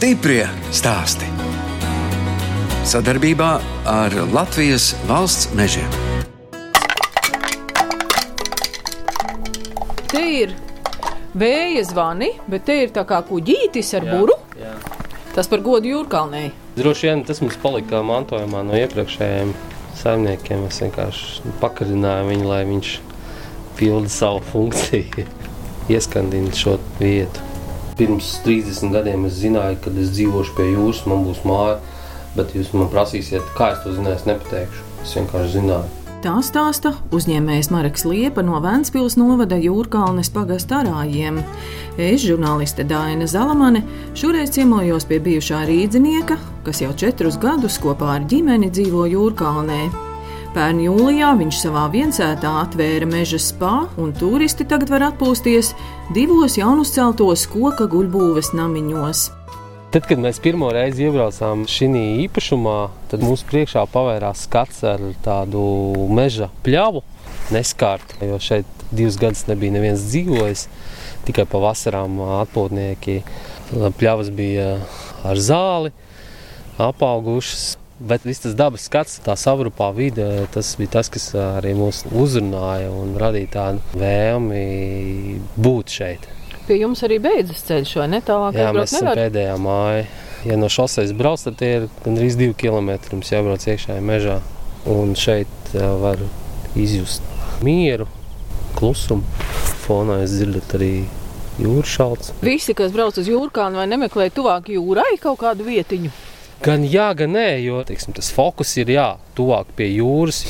Stiprie stāsti. Sadarbībā ar Latvijas valsts mežiem. Te ir vēja zvani, bet te ir tā kā kuģītis ar buru. Jā. Tas par godu jūrkalnē. Droši vien tas mums palika mantojumā no iepriekšējiem saimniekiem. Mēs vienkārši pakarinājām viņu, lai viņš pilda savu funkciju, ieskandina šo vietu. Pirms 30 gadiem es zināju, ka es dzīvošu pie jūras, man būs māja. Bet jūs man prasīsiet, kā es to zināju, es nepateikšu. Es vienkārši zināju. Tā stāsta uzņēmējs Marks Liepa no Vēncpils novada Jūrkalnes pagasta arājiem. Es, žurnāliste Dāna Zalamane, šoreiz ciemojos pie bijušā rīdzinieka, kas jau četrus gadus kopā ar ģimeni dzīvo Jūrkalnē. Pērn jūlijā viņš savā viensētā atvēra meža spā, un turisti tagad var atpūsties divos jaunuzceltos koka guļbūves namiņos. Tad, kad mēs pirmo reizi iebraucām šajā īpašumā, tad mums priekšā pavērās skats ar tādu meža pļavu, neskārtu. Jo šeit divus gadus nebija neviens dzīvojis, tikai pa vasarām atpūtnieki. Pļavas bija ar zāli, apaugušas. Bet viss tas dabas skats, tā savrupā vide, tas bija tas, kas arī mūs uzrunāja un radīja tādu vēlmi būt šeit. Pie jums arī beidzas ceļš, vai ne? Tālāk Jā, mēs esam nevar. pēdējā māja. Ja no šoseis brauc, tad tie ir gandrīz divi kilometri. Mums jābrauc iekšā mežā. Un šeit var izjust mieru, klusumu. Fonā jūs dzirdat arī jūras šalts. Visi, kas brauc uz jūrkānu vai nemeklē tuvāk jūrai kaut kādu vietiņu. Gan jā, gan nē, jo teiksim, tas fokus ir jā, tuvāk pie jūras.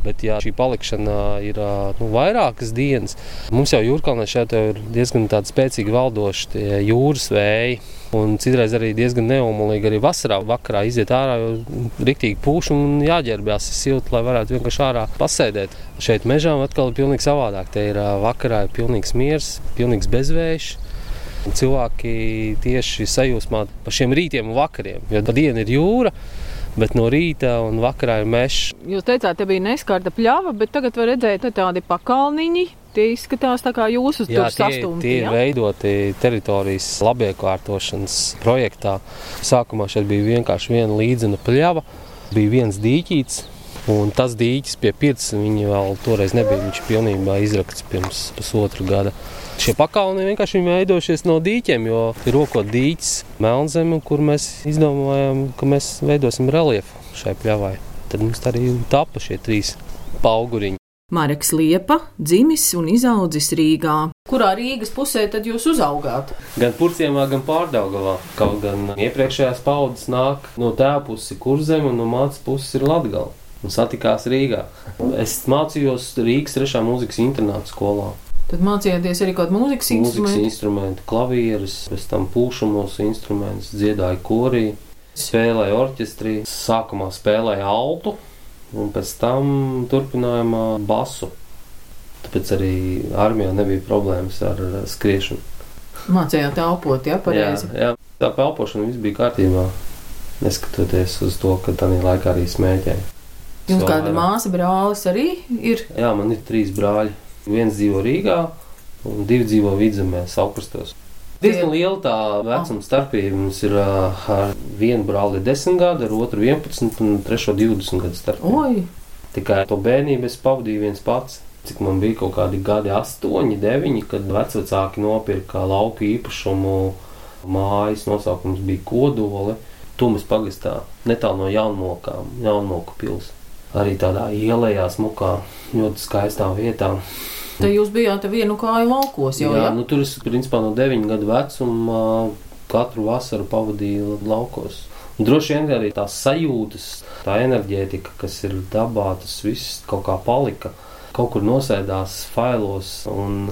Bet, ja šī palikšana ir nu, vairākas dienas, mums jau jūrkalnē šeit jau ir diezgan spēcīgi valdoši jūras vēji. Un citreiz arī diezgan neumolīgi arī vasarā vakarā iziet ārā, jo rīktīgi pūš un jāģērbjas silti, lai varētu vienkārši ārā pasēdēt. Šeit mežā atkal ir pilnīgi savādāk. Te ir vakarā ir pilnīgs miers, pilnīgs bezvējš. Cilvēki tieši sajūsmā par šiem rītiem un vakariem. Jo tā diena ir jūra, bet no rīta un vakarā ir mežs. Jūs teicāt, te bija neskarta pļava, bet tagad var redzēt te tādi pakalniņi. Tie izskatās tā kā jūsu Jā, tie, sastumti. tie ir ja? veidoti teritorijas labiekārtošanas projektā. Sākumā šeit bija vienkārši viena līdzena pļava, bija viens dīķīts. Un tas dīķis pie pirts, viņa vēl toreiz nebija. Viņš pilnībā izrakts pirms pusotra gada. Šie pakalni vienkārši veidojušies no dīķiem, jo ir rokot dīķis Melnzeme, kur mēs izdomājām, ka mēs veidosim reliefu šai pļavai. Tad mums arī tapa šie trīs pauguriņi. Marks Liepa, dzimis un izaudzis Rīgā. Kurā Rīgas pusē tad jūs uzaugāt? Gan Purcēmā, gan Pārdaugavā. Kaut gan iepriekšējās paudzes nāk no tēva puses kurzem un no mācas puses ir Latgala. Un satikās Rīgā. Es mācījos Rīgas trešā mūzikas internāta skolā. Tad mācījāties arī kādu mūzikas Mūzikas instrumentu. instrumentu, klavierus, pēc tam pūšamos instrumentus, dziedāju korī, spēlēju orķestrī, sākumā spēlēju altu un pēc tam turpinājumā basu. Tāpēc arī armijā nebija problēmas ar skriešanu. Mācījāt elpot, jā, pareizi. Jā, jā. tā pelpošana viss bija kārtībā. Neskatoties uz to, ka tā laikā arī smēķēja. Jums kāda māsa, brālis arī ir? Jā, man ir trīs brāļi. Viens dzīvo Rīgā, un divi dzīvo vidzemē, Saukrastos. Diezgan liela tā vecuma starpība. Mums ir ā, ar vienu brāli 10 gadi, ar otru 11 un trešo 20 gadu starpība. Oi, Tikai to bērnību es pavadīju viens pats. Cik man bija kaut kādi gadi, 8, 9, kad vecāki nopirka lauku īpašumu mājas. Nosaukums bija Kodoli. Tumis pagastā, netālu no Jaunmokām, Jaunmoku pilsētas. Arī tādā ielējā, smukā, ļoti skaistā vietā. Te jūs bijāt vienu kāju laukos jau, jā, jā? nu, tur es principā no 9 gadu vecuma katru vasaru pavadīju laukos. Un droši vien arī tās sajūtas, tā enerģētika, kas ir dabā, tas viss kaut kā palika. Kaut kur nosēdās failos. Un,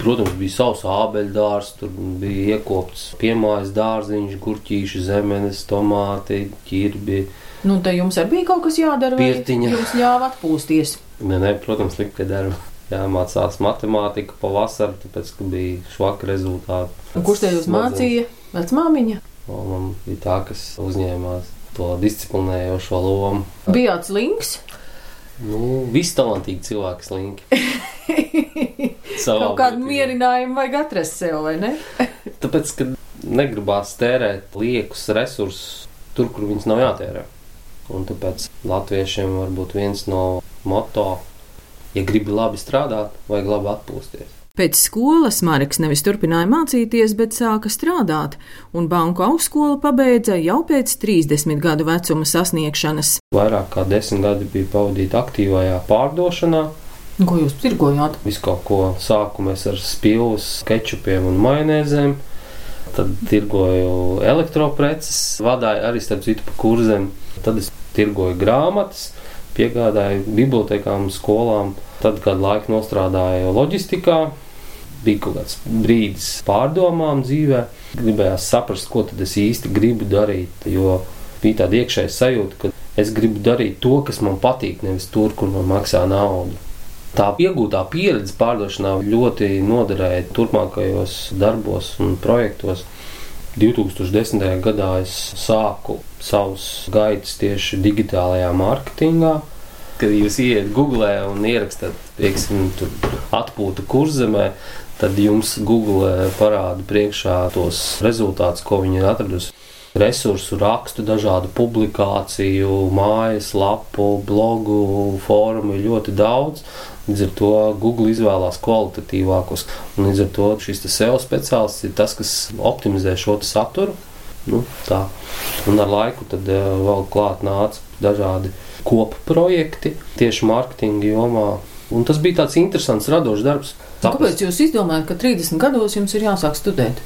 protams, bija savs ābeļdārs, tur bija iekopts piemājas dārziņš, gurķīši, zemenes, tomāti, ķirbi. Nu, te jums arī bija kaut kas jādara, vai Pirtiņa. jums ļāva atpūsties? Nē, nē, protams, lika darba. Jāmācās matemātika pavasarī, tāpēc, ka bija švaka rezultāti. Un kurš te jūs mācīja? Vecmāmiņa? Un man bija tā, kas uzņēmās to disciplinējošo lomu. Bijāt slinks? Nu, visi talantīgi cilvēki slinki. Kaut kādu mierinājumu vajag atrast sev, vai ne? Tāpēc, kad negribās tērēt liekus resursus tur, kur viņas nav jātērē. Un tāpēc latviešiem var būt viens no moto, ja gribi labi strādāt, vajag labi atpūsties. Pēc skolas Marks nevis turpināja mācīties, bet sāka strādāt, un banku augstskolu pabeidza jau pēc 30 gadu vecuma sasniegšanas. Vairāk kā desmit gadi bija pavadīti aktīvajā pārdošanā. Ko jūs tirgojāt? Visu kaut ko sāku mēs ar spilvas, kečupiem un majonēzēm. Tad tirgoju elektropreces, vadīju arī starp citu pa kurzem. Tad es tirgoju grāmatas, piegādāju bibliotekām, skolām. Tad kādu laiku nostrādāju loģistikā. Bija kaut kāds brīdis pārdomām dzīvē. Gribējās saprast, ko tad es īsti gribu darīt. Jo bija tāda iekšēja sajūta, ka es gribu darīt to, kas man patīk, nevis tur, kur man maksā naudu. Tā iegūtā pieredze pārdošanā ļoti noderēja turpmākajos darbos un projektos. 2010. gadā es sāku savus gaitas tieši digitālajā mārketingā. Kad jūs ienākat Google un ierakstat, piemēram, atpūta kurzemē, tad jums Google parāda priekšā tos rezultātus, ko viņi ir atradusi. Resursu rakstu, dažādu publikāciju, mājas lapu, blogu, fórumu ir ļoti daudz. Līdz ar to Google izvēlās kvalitatīvākus. Līdz ar to šis SEO speciālists ir tas, kas optimizē šo saturu. Nu, tā. un ar laiku tad uh, vēl klāt nāca dažādi kopu projekti tieši mārketinga jomā. Un tas bija tāds interesants, radošs darbs. Kāpēc jūs izdomājat, ka 30 gados jums ir jāsāk studēt?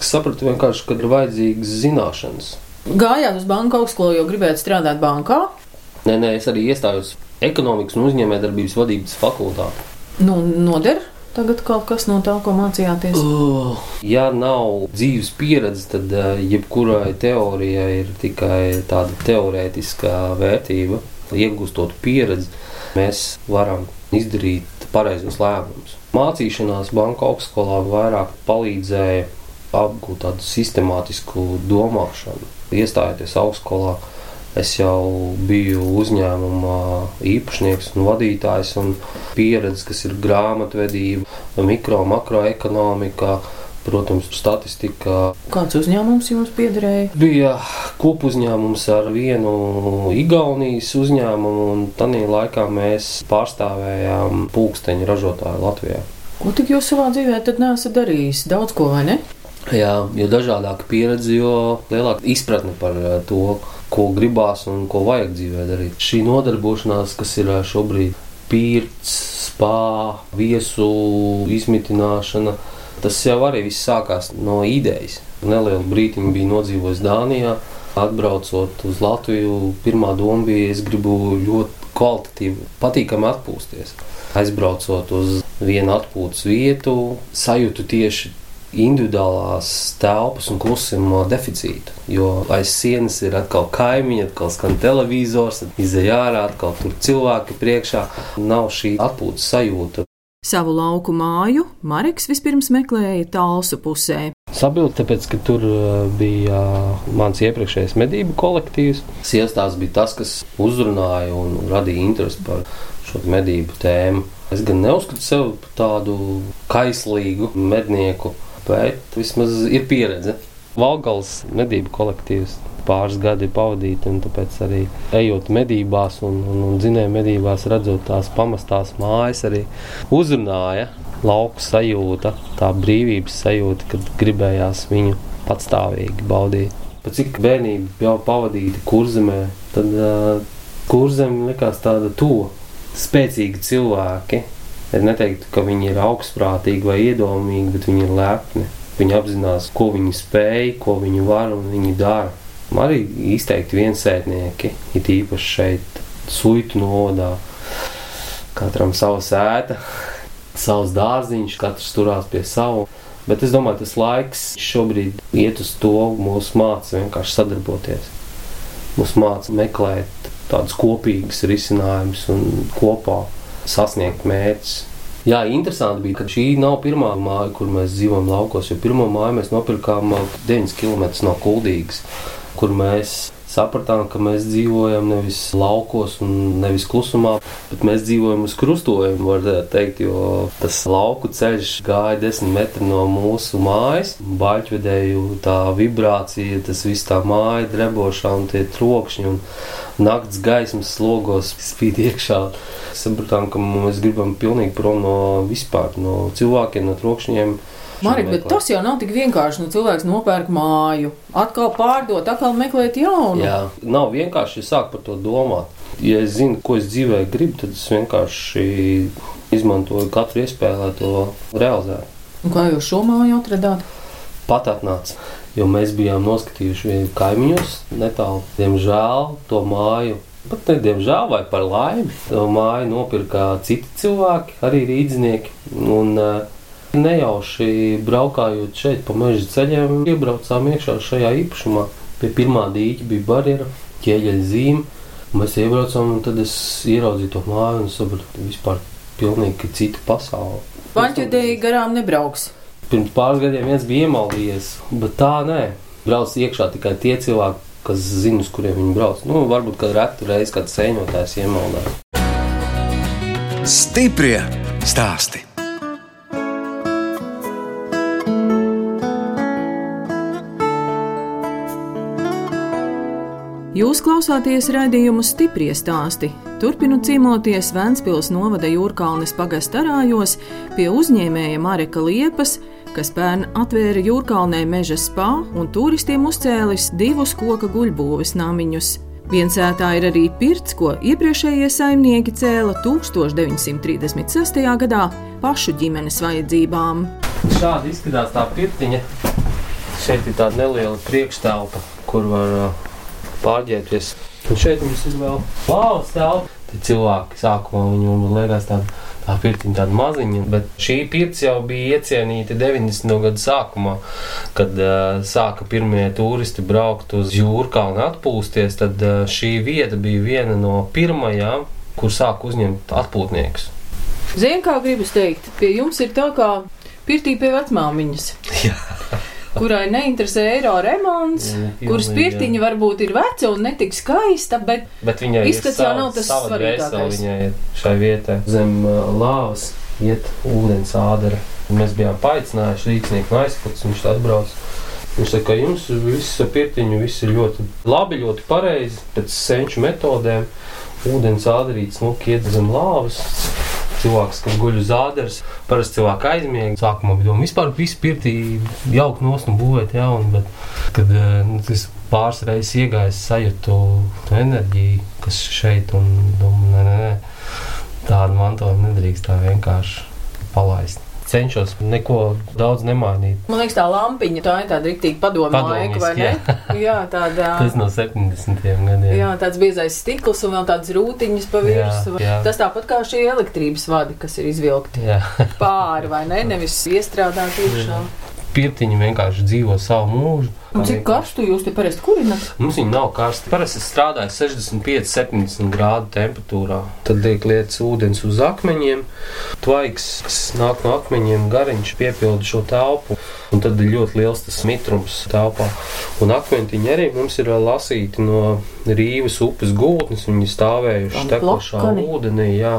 Es sapratu vienkārši, ka ir vajadzīgas zināšanas. Gājāt uz banku augstskolu, jo gribējāt strādāt bankā? Nē, nē, es arī iestājos ekonomikas un uzņēmējdarbības vadības fakultātē. Nu, noder tagad kaut kas no tā, ko mācījāties? Uh, ja nav dzīves pieredze, tad uh, jebkurai teorijai ir tikai tāda teorētiskā vērtība. Iegūstot pieredzi, mēs varam izdarīt pareizos lēmumus. Mācīšanās banka augstskolā vairāk palīdzēja apgūt tādu sistemātisku domāšanu. Iestājoties augstskolā, es jau biju uzņēmuma īpašnieks un vadītājs, un pieredze, kas ir grāmatvedība, mikro, makroekonomika. Protams, statistika. Kāds uzņēmums jums piederēja? Bija kopuzņēmums ar vienu Igaunijas uzņēmumu, un tajā laikā mēs pārstāvējām pulksteņu ražotāju Latvijā. Ko tik jūs savā dzīvē tad nesat darījis? Daudz ko, vai ne? Jā, jo dažādāka pieredze, jo lielāka izpratne par eh, to, ko gribās un ko vajag dzīvē darīt. Šī nodarbošanās, kas ir eh, šobrīd pirts, spā, viesu izmitināšana, tas jau arī viss sākās no idejas. Nelielu brīdiņu bija nodzīvojis Dānijā. Atbraucot uz Latviju, pirmā doma bija, es gribu ļoti kvalitatīvi, patīkami atpūsties. Aizbraucot uz vienu atpūtas vietu, sajūtu tieši individuālās telpas un klusuma deficītu. Jo aiz sienas ir atkal kaimiņi, atkal skan televizors, izdeja ārā, atkal tur cilvēki priekšā. Nav šī atpūtas sajūta. Savu lauku māju Marks vispirms meklēja tālsu pusē. Sabildi, tāpēc, ka tur bija mans iepriekšējais medību kolektīvs. Sievstās bija tas, kas uzrunāja un radīja interesi par šo medību tēmu. Es gan neuzskatu sevi par tādu kaislīgu mednieku, bet vismaz ir pieredze. Valgals medību kolektīvs pāris gadi pavadīti, un tāpēc arī ejot medībās un, un, un dzinēju medībās, redzot tās pamestās mājas, arī uzrunāja lauku sajūta, tā brīvības sajūta, kad gribējās viņu patstāvīgi baudīt. Pat cik bērnība jau pavadīta kurzemē, tad uh, kurzeme likās tāda tuva, spēcīgi cilvēki, Es neteiktu, ka viņi ir augstprātīgi vai iedomīgi, bet viņi ir lepni. Viņi apzinās, ko viņi spēj, ko viņi var un viņi dara. Arī izteikti viensētnieki, it īpaši šeit, suitu novadā. Katram sava sēta, savs dārziņš, katrs turās pie sava. Bet es domāju, tas laiks šobrīd iet uz to, mūsu māca vienkārši sadarboties. Mūsu māca meklēt tādus kopīgus risinājumus un kopā sasniegt mērķus. Jā, interesanti bija, ka šī nav pirmā māja, kur mēs dzīvojam laukos. Jo pirmo māju mēs nopirkām 9 km no Kuldīgas, kur mēs sapratām, ka mēs dzīvojam nevis laukos un nevis klusumā, bet mēs dzīvojam uz krustojuma, var teikt, jo tas lauku ceļš gāja desmit metri no mūsu mājas. Baļķvedēju tā vibrācija, tas viss tā māja drebošā un tie trokšņi un nakts gaismas slogos spīd iekšā. Sapratām, ka mēs gribam pilnīgi prom no vispār, no cilvēkiem, no trokšņiem. Marika, bet tas jau nav tik vienkārši. Nu, cilvēks nopērk māju, atkal pārdot, atkal meklēt jaunu. Jā, nav vienkārši ja sāk par to domāt. Ja es zinu, ko es dzīvē gribu, tad es vienkārši izmantoju katru iespēju, lai to realizētu. Un kā jūs šo māju atradāt? Pat atnāca, jo mēs bijām noskatījuši kaimiņus netālu. Diemžēl to māju Pat ne diemžēl, vai par laimi, to māju nopirka citi cilvēki, arī rīznieki. Un, Nejauši braukājot šeit pa meža ceļiem, iebraucām iekšā šajā īpašumā. Pie pirmā dīķa bija barjera, ķieģeļa zīme. Mēs iebraucām, un tad es ieraudzīju to māju un sapratu, ka vispār pilnīgi cita pasaule. Vaņķudēji garām nebrauks. Pirms pāris gadiem viens bija iemaldījies, bet tā nē. Brauc iekšā tikai tie cilvēki, kas zina, uz kuriem viņi brauc. Nu, varbūt kādu retu reizi kāds sēņotājs iemaldās. Stiprie stāsti! Jūs klausāties raidījumu stipri stāstī. Turpinu cīnoties Vēncpils novada jūrkalnes pagastarājos pie uzņēmēja Mareka Liepas, kas pērn atvēra jūrkalnē meža spā un turistiem uzcēlis divus koka guļbūves namiņus. Viensētā ir arī pirts, ko iepriekšējie saimnieki cēla 1936. gadā pašu ģimenes vajadzībām. Šādi izskatās tā pirtiņa. Šeit ir tāda neliela priekšstelpa, kur var uh, pārģērbties. Un šeit mums ir vēl plāvas telpa. Tad cilvēki sākumā viņam liekas tāda. Tā pirtiņa tāda maziņa, bet šī pirts jau bija iecienīta 90. gada sākumā, kad uh, sāka pirmie turisti braukt uz jūrkalnu atpūsties. Tad uh, šī vieta bija viena no pirmajām, kur sāk uzņemt atpūtniekus. Ziniet, kā gribas teikt, pie jums ir tā kā pirtī pie vecmāmiņas. Jā kurai neinteresē eiro remonts, kuras pirtiņa jā. varbūt ir veca un netik skaista, bet, bet viņai izskats jau nav tas svarīgākais. Viņai ir šai vietai zem uh, lāvas iet ūdens ādara. Mēs bijām paaicinājuši rīcnieku no aizputs, viņš atbrauc. Viņš saka, ka jums viss ar pirtiņu viss ir ļoti labi, ļoti pareizi, pēc senču metodēm. Ūdens ādarīts, nu, iet zem lāvas cilvēks, kas guļ uz ādas, parasti cilvēki aizmiega. Sākumā bija doma, vispār pirtī jaukt nos un būvēt jaunu, bet kad eh, nu, tas pāris reizes iegājis, sajūtu to enerģiju, kas šeit un domāju, nē, nē, nē, tādu mantojumu nedrīkst tā vienkārši palaist cenšos neko daudz nemainīt. Man liekas, tā lampiņa tā ir tāda rīktīva padomu laika, vai ne? Jā, jā tāda. Tas no 70. gadiem. Jā, tāds biezais stikls un vēl tādas rūtiņas pa virsmu. Tas tāpat kā šie elektrības vadi, kas ir izvilkti jā. pāri, vai ne? Nevis iestrādāti iekšā. Pirtiņi vienkārši dzīvo savu mūžu. Un cik karstu jūs te parasti kurināt? Mums viņi nav karsti. Parasti es strādāju 65, 70 grādu temperatūrā. Tad liek lietas ūdens uz akmeņiem. Tvaiks, kas nāk no akmeņiem, gariņš piepilda šo telpu. Un tad ir ļoti liels tas mitrums telpā. Un akmentiņi arī mums ir lasīti no Rīvas upes gultnes. Viņi stāvējuši tekošā ūdenī. Jā.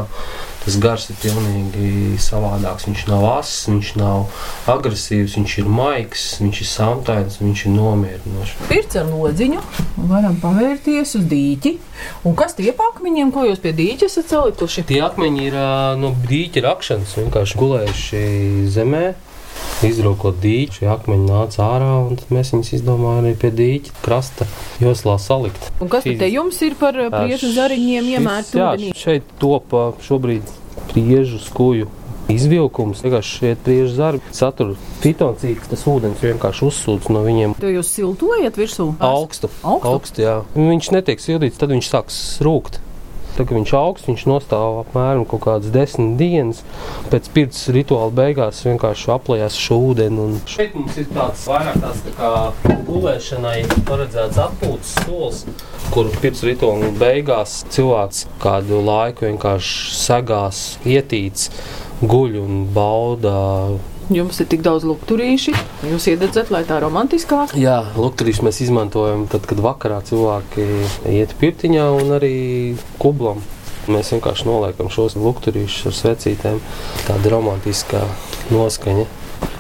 Tas gars ir pilnīgi savādāks. Viņš nav ass, viņš nav agresīvs, viņš ir maigs, viņš ir samtains, viņš ir nomierinošs. Pirts ar lodziņu, varam pavērties uz dīķi. Un kas tie pa akmeņiem, ko jūs pie dīķa esat salikuši? Tie akmeņi ir no dīķa rakšanas, vienkārši gulējuši zemē izrokot dīķi, šie akmeņi nāca ārā, un mēs viņus izdomājām arī pie dīķa krasta joslā salikt. Un kas te jums ir par priežu zariņiem iemērts ūdenī? Šeit top šobrīd priežu skuju izvilkums. Vienkārši šie priežu zarbi satur fitocīks, tas ūdens vienkārši uzsūc no viņiem. To jūs siltojat virsū? Augstu. Augstu? Augstu jā. Viņš netiek sildīts, tad viņš sāks rūkt. Tad, kad viņš augsts, viņš nostāv apmēram kaut kādas desmit dienas. Pēc pirts rituāla beigās vienkārši aplējās šo ūdeni. Un... Šeit mums ir tāds vairāk tāds tā kā gulēšanai paredzēts atpūtas solis, kur pirts rituāla beigās cilvēks kādu laiku vienkārši segās, ietīts, guļ un bauda Jums ir tik daudz lukturīši, jūs iededzat, lai tā romantiskāk. Jā, lukturīši mēs izmantojam tad, kad vakarā cilvēki iet pirtiņā un arī kublam. Mēs vienkārši noliekam šos lukturīšus ar svecītēm. Tāda romantiskā noskaņa.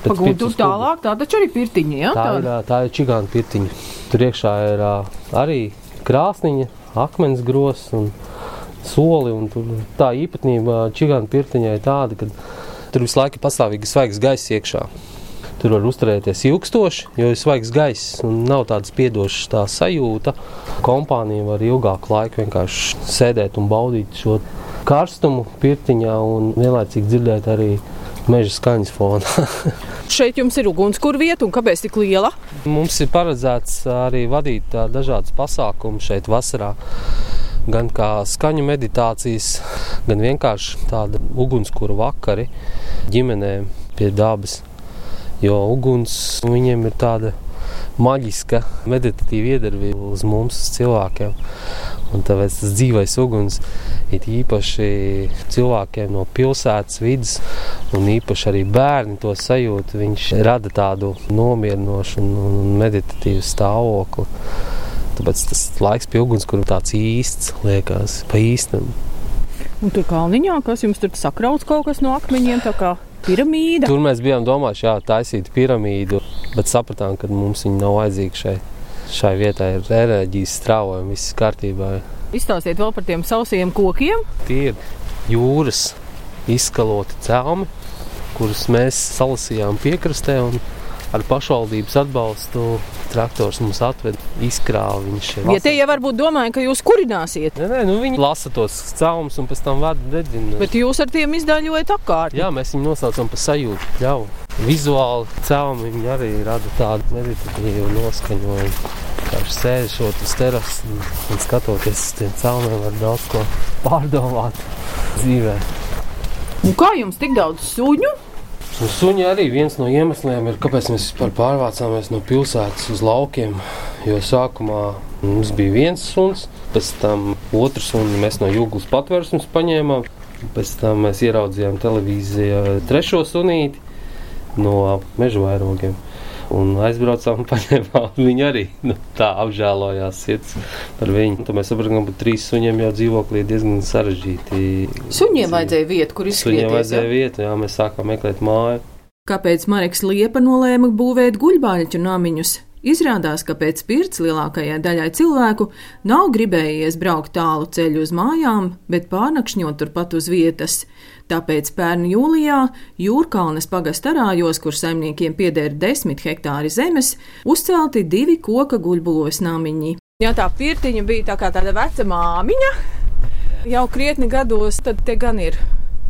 Pagūda tur tālāk, tā taču arī pirtiņa, jā? Tā ir, tā ir čigāna pirtiņa. Tur iekšā ir arī krāsniņa, akmens gros un soli. Un tur, tā īpatnība čigāna pirtiņai ir tāda, ka tur visu laiku pastāvīgi svaigs gaiss iekšā. Tur var uzturēties ilgstoši, jo ir svaigs gaiss un nav tādas piedošas tā sajūta. Kompānija var ilgāku laiku vienkārši sēdēt un baudīt šo karstumu pirtiņā un vienlaicīgi dzirdēt arī meža skaņas fonā. Šeit jums ir ugunskura vieta, un kāpēc tik liela? Mums ir paredzēts arī vadīt dažādas pasākumus šeit vasarā. Gan kā skaņu meditācijas, gan vienkārši tāda ugunskura vakari ģimenēm pie dabas. Jo uguns viņiem ir tāda maģiska, meditatīva iedarbība uz mums, uz cilvēkiem. Un tāpēc tas dzīvais uguns ir īpaši cilvēkiem no pilsētas vidas, un īpaši arī bērni to sajūt. Viņš rada tādu nomierinošu un meditatīvu stāvokli. Tāpēc tas laiks pie uguns, kur tāds īsts liekas, pa īstam. Un tur kalniņā, kas jums tur sakrauts kaut kas no akmeņiem, tā kā piramīda. Tur mēs bijām domājuši, jā, taisīt piramīdu, bet sapratām, ka mums viņa nav vajadzīga šai, šai vietai. Ir enerģijas strāvojumi, viss kārtībā. Izstāstiet vēl par tiem sausiem kokiem. Tie ir jūras izskaloti celmi, kurus mēs salasījām piekrastē. Ar pašvaldības atbalstu traktors mums atveda, izkrāva viņš. Ja te jau varbūt domāju, ka jūs kurināsiet. Nē, nē, nu viņi lasa tos caumus un pēc tam vada dedzina. Bet jūs ar tiem izdaļojat apkārt. Jā, mēs viņu nosaucam par sajūtu ļauju. Vizuāli viņi arī rada tādu meditatīvu noskaņojumu. Kā sēžot uz terases un, un skatoties uz tiem caumiem, var daudz ko pārdomāt dzīvē. Un kā jums tik daudz suņu? Un suņi arī viens no iemesliem ir, kāpēc mēs vispār pārvācāmies no pilsētas uz laukiem. Jo sākumā mums bija viens suns, pēc tam otrs suns mēs no jūglas patvērsmes paņēmām. Pēc tam mēs ieraudzījām televīzijā trešo sunīti no meža vairogiem un aizbraucām un paņēmām viņu arī. Nu, tā apžēlojās sirds par viņu. Tad mēs sapratām, ka trīs suņiem jau dzīvoklī ir diezgan sarežģīti. Suņiem vajadzēja vietu, kur izskrieties. Suņiem vajadzēja ja? vietu, jā, mēs sākām meklēt māju. Kāpēc Marks Liepa nolēma būvēt guļbaļķu namiņus? Izrādās, ka pēc pirts lielākajai daļai cilvēku nav gribējies braukt tālu ceļu uz mājām, bet pārnakšņot turpat uz vietas. Tāpēc pērn jūlijā Jūrkalnes pagastarājos, kur saimniekiem pieder desmit hektāri zemes, uzcelti divi koka guļbūves namiņi. Ja tā pirtiņa bija tā kā tāda veca māmiņa, jau krietni gados, tad te gan ir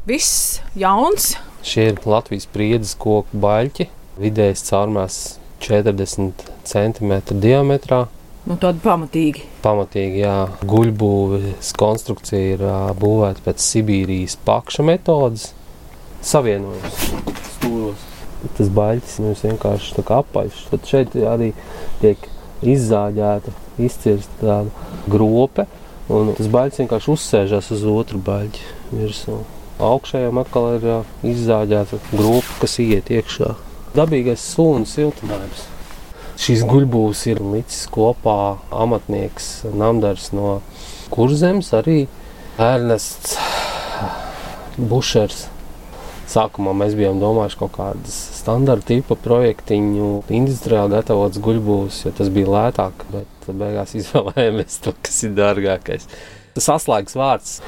viss jauns. Šie ir Latvijas priedes koku baļķi, vidējais caurmēs 40 cm diametrā. Nu, tāda pamatīgi. Pamatīgi, jā. Guļbūves konstrukcija ir uh, būvēta pēc Sibīrijas pakša metodes. Savienojums stūros. Tas baļķis mums vienkārši apaļš. Tad šeit arī tiek izzāģēta, izcirsta tāda grope. Un tas baļķis vienkārši uzsēžas uz otru baļķi virsmu. Augšējām atkal ir uh, izzāģēta gropa, kas iet iekšā. Dabīgais suns siltinājums. Šīs guļbūs ir licis kopā amatnieks Namdars no Kurzemes, arī Ernests Bušers. Sākumā mēs bijām domājuši kaut kādas standarta tipa projektiņu, industriāli gatavots guļbūs, jo tas bija lētāk, bet beigās izvēlējāmies to, kas ir dārgākais. Tas atslēgas vārds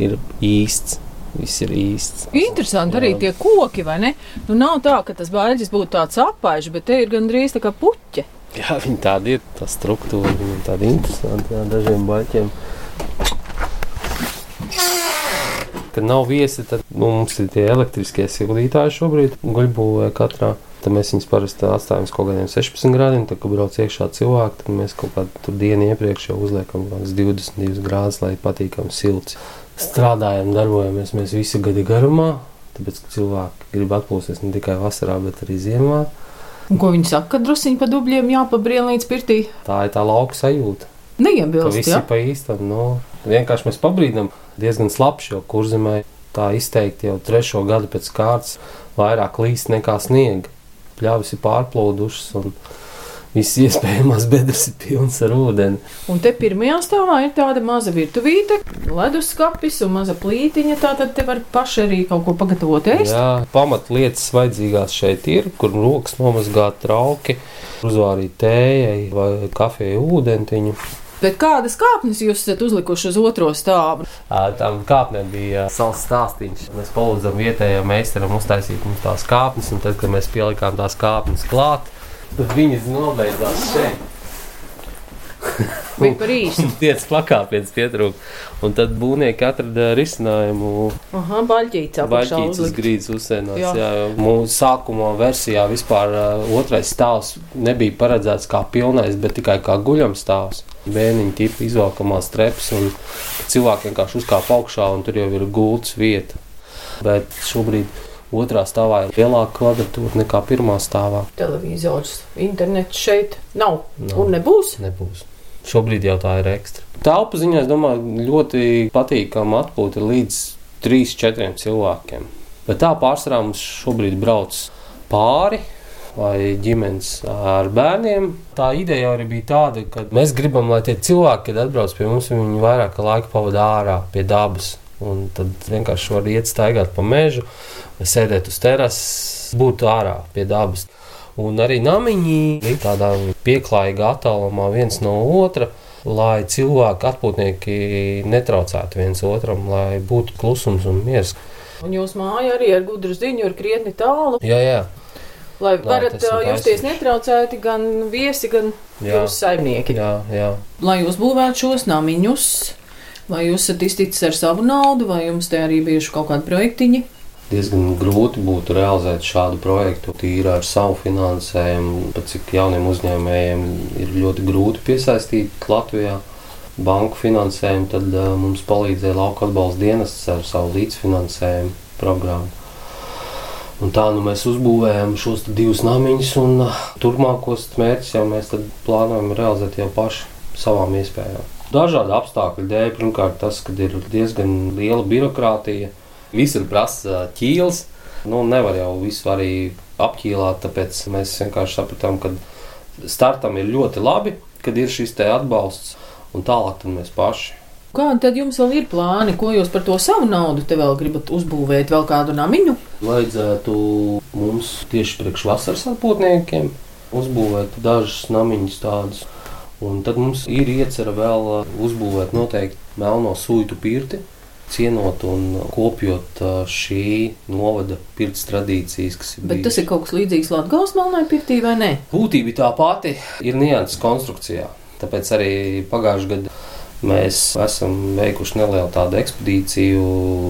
ir īsts. Viss ir īsts. Interesanti Jā. arī tie koki, vai ne? Nu, nav tā, ka tas baļķis būtu tāds apaišs, bet te ir gandrīz tā kā puķe. Jā, viņi tādi ir, tā struktūra, viņi tādi interesanti, jā, dažiem baļķiem. Kad nav viesi, tad nu, mums ir tie elektriskie sildītāji šobrīd guļbūvē katrā. Tad mēs viņus parasti atstājam uz kaut kādiem 16 grādiem. Tad, kad brauc iekšā cilvēki, tad mēs kaut kādu dienu iepriekš jau uzliekam 22 grādus, lai patīkami silts strādājam, darbojamies mēs visu gadu garumā. Tāpēc cilvēki grib atpūsties ne tikai vasarā, bet arī ziemā. Un ko viņi saka, ka druskuļi pa dubļiem jāpabrien līdz pirtī? Tā ir tā lauka sajūta. Neiebilst, visi ja? pa īstam. Nu, vienkārši mēs pabrīdam diezgan slapši, jo kurzemē tā izteikti jau trešo gadu pēc kārtas vairāk līst nekā sniega. Pļāvis ir pārplūdušas un viss iespējamās bedres ir pilnas ar ūdeni. Un te pirmajā stāvā ir tāda maza virtuvīte, leduskapis un maza plītiņa. Tā tad te var paši arī kaut ko pagatavot ēst. Jā, pamatlietas vajadzīgās šeit ir, kur rokas nomazgāt trauki, uzvārīt tējai vai kafiju ūdentiņu. Bet kādas kāpnes jūs esat uzlikuši uz otro stāvu? Tam kāpnēm bija savs stāstījums. Mēs palūdzam vietējiem meistaram uztaisīt mums tās kāpnes, un tad, kad mēs pielikām tās kāpnes klāt, tad viņas nobeidzās šeit. Bija par īsu. Tiec pakāpienas pietrūka. Un tad būvnieki atrada risinājumu. Aha, baļķīts apakšā uzlikt. grīdas uzsēnās. Jā. Jā. Mūsu sākumā versijā vispār uh, otrais stāvs nebija paredzēts kā pilnais, bet tikai kā guļams stāvs. Bēniņa tipa izvelkamās trepas un cilvēki vienkārši uzkāpa augšā un tur jau ir gultas vieta. Bet šobrīd otrā stāvā ir lielāka kvadratūra nekā pirmā stāvā. Televizors, internets šeit nav Nav. un nebūs. Nebūs. Šobrīd jau tā ir ekstra. Telpu ziņā, es domāju, ļoti patīkama atpūta līdz 3-4 cilvēkiem. Bet tā pārsvarā mums šobrīd brauc pāri vai ģimenes ar bērniem. Tā ideja arī bija tāda, ka mēs gribam, lai tie cilvēki, kad atbrauc pie mums, viņi vairāk laika pavadītu ārā pie dabas. Un tad vienkārši var iet staigāt pa mežu, sēdēt uz terases, būt ārā pie dabas. Un arī namiņi ir tādā pieklājīgā attālumā viens no otra, lai cilvēki, atpūtnieki netraucētu viens otram, lai būtu klusums un miers. Un jūs māja arī ar gudru ziņu ir krietni tālu, Jā, jā, lai varat justies netraucēti gan viesi, gan jā, jūsu saimnieki. jā, jā. Lai jūs būvētu šos namiņus, vai jūs esat izticis ar savu naudu, vai jums te arī bijuši kaut kādi projektiņi? Diezgan grūti būtu realizēt šādu projektu tīri ar savu finansējumu. Pat cik jauniem uzņēmējiem ir ļoti grūti piesaistīt Latvijā banku finansējumu, tad uh, mums palīdzēja lauka atbalsta dienests ar savu līdzfinansējumu programmu. Un tā nu mēs uzbūvējam šos divus namiņus, un turpmākos mērķus jau mēs plānojam realizēt jau paši savām iespējām. Dažādu apstākļu dēļ, pirmkārt, tas, ka ir diezgan liela birokrātija, visur prasa ķīls. Nu, nevar jau visu arī apķīlāt, tāpēc mēs vienkārši sapratām, ka startam ir ļoti labi, kad ir šis te atbalsts, un tālāk mēs paši. Kādi tad jums vēl ir plāni, ko jūs par to savu naudu te vēl gribat uzbūvēt, vēl kādu namiņu? Vajadzētu mums tieši priekš vasaras atpūtniekiem uzbūvēt dažus namiņus tādus. Un tad mums ir iecerta vēl uh, uzbūvēt noteikti melno sūtu pirti, cienot un kopjot uh, šī novada pirts tradīcijas, kas ir Bet tas ir kaut kas līdzīgs Latvijas melnai pirtī vai ne? Būtība tā pati, ir nianses konstrukcijā. Tāpēc arī pagājušajā gadā mēs esam veikuši nelielu tādu ekspedīciju,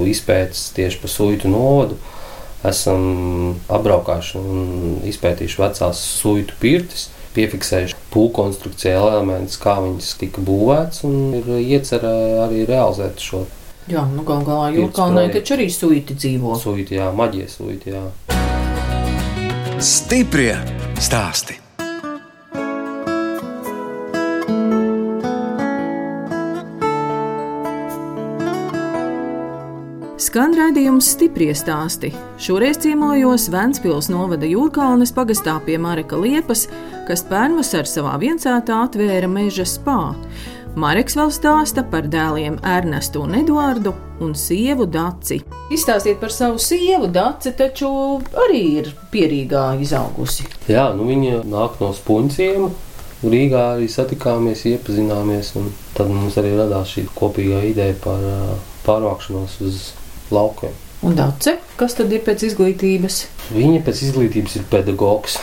izpētes tieši pa Suitu novadu. Esam apbraukājuši un izpētījuši vecās suitu pirtis, piefiksējuši pūkonstrukcijā elementus, kā viņas tika būvētas, un ir iecerē arī realizēt šo Jā, nu gal galā Jūrkalnē taču arī suiti dzīvo. suitu, jā, maģijas suitu. Jā. Stiprie stāsti. Skan raidījums stiprie stāsti. Šoreiz ciemojos Vēncpils novada Jūrkalnes pagastā pie Mareka Liepas, kas pērnvasar savā viencētā atvēra meža spā. Mareks vēl stāsta par dēliem Ernestu un Eduardu un sievu Daci. Izstāstiet par savu sievu Daci, taču arī ir pierīgā izaugusi. Jā, nu viņa nāk no spunciem. Rīgā arī satikāmies, iepazināmies, un tad mums arī radās šī kopīgā ideja par pārvākšanos uz laukiem. Un Dace, kas tad ir pēc izglītības? Viņa pēc izglītības ir pedagogs.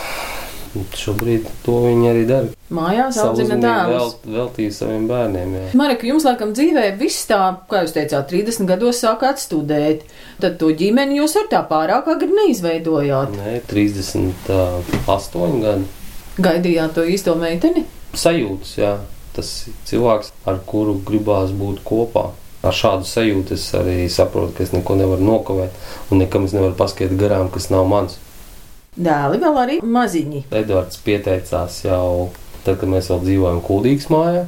Un Šobrīd to viņa arī dara. Mājās audzina dēlus. vēl, veltīja saviem bērniem. Jā. Marika, jums laikam dzīvē viss tā, kā jūs teicāt, 30 gados sākāt studēt. Tad to ģimeni jūs ar tā pārāk agri neizveidojāt. Nē, 38 gadi. Gaidījāt to īsto meiteni? Sajūtas, jā. Tas cilvēks, ar kuru gribās būt kopā. Ar šādu sajūtu es arī saprotu, ka es neko nevaru nokavēt un nekam es nevaru paskatīt garām, kas nav mans. Dēli vēl arī maziņi. Edvards pieteicās jau tad, kad mēs vēl dzīvojam Kultūras mājā,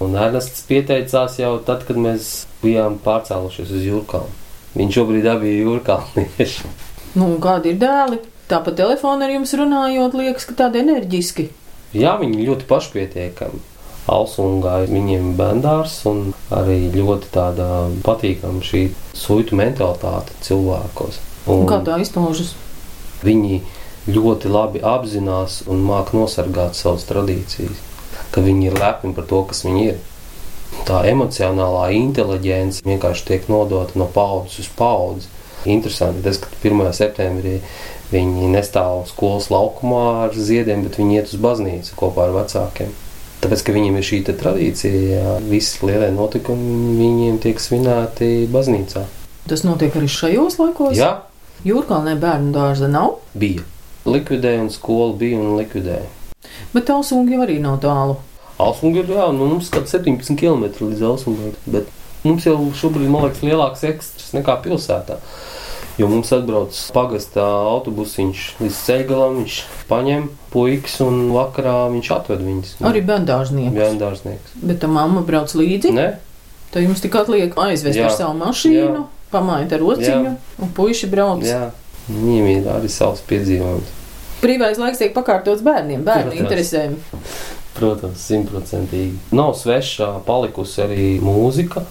un Ernests pieteicās jau tad, kad mēs bijām pārcēlušies uz Jūrkānu. Viņš šobrīd abi ir jūrkānieši. Nu, kādi ir dēli? Tāpat telefonā ar jums runājot, liekas, ka tādi enerģiski. Jā, viņi ļoti pašpietiekami. Alsungā viņiem bendārs un arī ļoti tāda patīkama šī suitu mentalitāte cilvēkos. Un kā tā izpaužas? Viņi ļoti labi apzinās un māk nosargāt savas tradīcijas, ka viņi ir lepni par to, kas viņi ir. Tā emocionālā inteliģence vienkārši tiek nodota no paudzes uz paudzi. Interesanti tas, ka 1. septembrī viņi nestāv skolas laukumā ar ziediem, bet viņi iet uz baznīcu kopā ar vecākiem. Tāpēc, ka viņiem ir šī tradīcija, visi lielie notikumi viņiem tiek svinēti baznīcā. Tas notiek arī šajos laikos? Jā, Jūrkalnē bērnu dārza nav, bija. Likvidēja un skola bija un likvidēja. bet Talsungi jau arī nav tālu. Alsunga ir jā, nu, mums kaut 17 km līdz Alsungai, bet mums jau šobrīd, man liekas, lielāks ekstras nekā pilsētā. Jo mums atbrauc pagastā autobusiņš līdz ceļgalam, viņš paņem puikas un vakarā viņš atved viņus. Arī bērndārznieks. bērndārznieks. Bet tā mamma brauc līdzi. Ne? Tad jums tik atliek aizvest Jā. ar savu mašīnu, Jā. pamājot ar ociņu, un puiši brauc. Jā, viņiem ir arī savs piedzīvojums. Brīvais laiks tiek pakārtots bērniem, bērnu interesēm. Protams, simtprocentīgi. Nav svešā palikusi arī mūzika,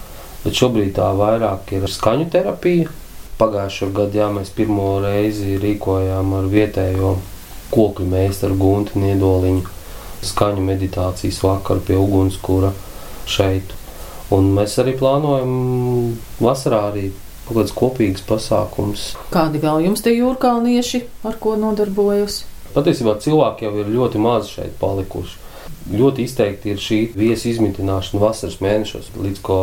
bet šobrīd tā vairāk ir skaņu terapija. Pagājušā gadā jā, mēs pirmo reizi rīkojām ar vietējo koku meistaru Guntu Niedoliņu skaņu meditācijas vakaru pie ugunskura šeit. Un mēs arī plānojam vasarā arī kaut kāds kopīgs pasākums. Kādi vēl jums te jūrkalnieši, ar ko nodarbojas? Patiesībā cilvēki jau ir ļoti maz šeit palikuši. Ļoti izteikti ir šī viesu izmitināšana vasaras mēnešos. Līdz ko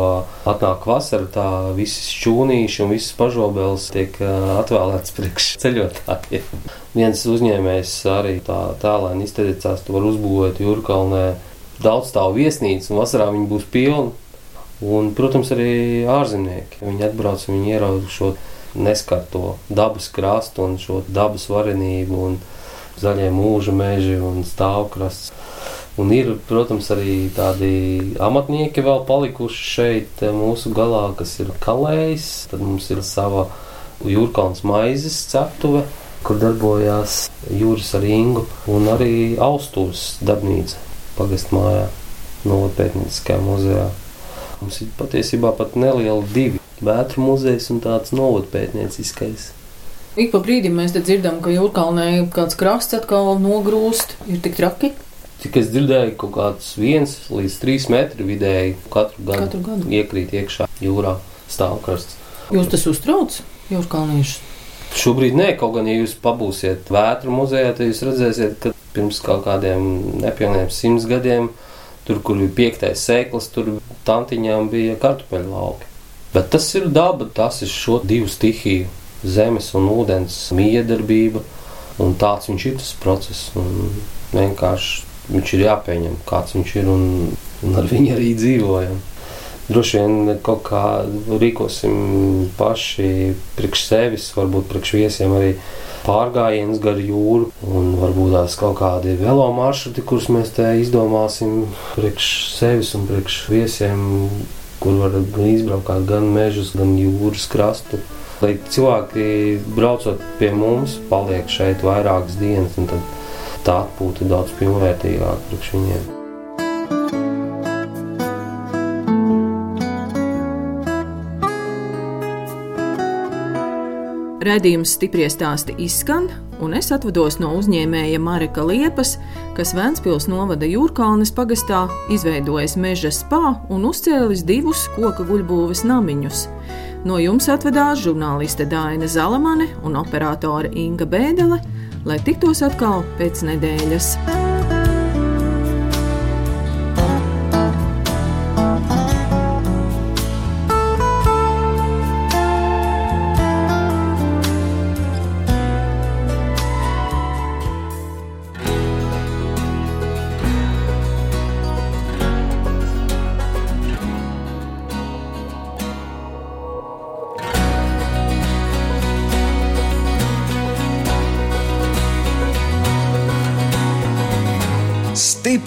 atnāk vasara, tā visas šķūnīši un visas pažobeles tiek atvēlētas priekš ceļotājiem. Viens uzņēmējs arī tā tālēni izteicās, to var uzbūvēt Jūrkalnē daudz stāvu viesnīcu, un vasarā viņi būs pilni. Un, protams, arī ārzemnieki. Viņi atbrauc un viņi ieraudzīja šo neskarto dabas krastu un šo dabas varenību un zaļie mūža meži un stāvkrasts. Un ir, protams, arī tādi amatnieki vēl palikuši šeit eh, mūsu galā, kas ir kalējis. Tad mums ir sava jūrkauns maizes ceptuve, kur darbojās jūras ar Ingu un arī Austūras darbnīca pagastmājā, Novotpētnieciskajā muzejā. Mums ir patiesībā pat neliela divi - vētru muzejs un tāds novotpētnieciskais. Ik pa brīdim mēs dzirdam, ka jūrkalnē kāds krasts atkal nogrūst, ir tik traki Cik es dzirdēju, kaut kāds viens līdz trīs metri vidēji katru gadu, katru gadu. iekrīt iekšā jūrā stāvkrasts. Jūs tas uztrauc jūrkalniešus? Šobrīd nē, kaut gan, ja jūs pabūsiet vētru muzejā, tad jūs redzēsiet, ka pirms kaut kādiem nepilniem simts gadiem, tur, kur bija piektais sēklis, tur tantiņām bija kartupeļu lauki. Bet tas ir daba, tas ir šo divu stihiju - zemes un ūdens miedarbība, un tāds viņš ir tas process. Un vienkārši viņš ir jāpieņem, kāds viņš ir, un, un ar viņu arī dzīvojam. Droši vien kaut kā rīkosim paši priekš sevis, varbūt priekš viesiem arī pārgājiens gar jūru, un varbūt tās kaut kādi velo maršruti, kurus mēs te izdomāsim priekš sevis un priekš viesiem, kur var izbraukt gan mežus, gan jūras krastu. Lai cilvēki braucot pie mums, paliek šeit vairākas dienas, un tā atpūta ir daudz pilnvērtīgāka priekš viņiem. Redījums stipri stāsti izskan, un es atvados no uzņēmēja Mareka Liepas, kas Vēncpils novada Jūrkalnes pagastā izveidojis meža spā un uzcēlis divus koka guļbūves namiņus. No jums atvedās žurnāliste Dāna Zalamane un operātore Inga Bēdele, lai tiktos atkal pēc nedēļas.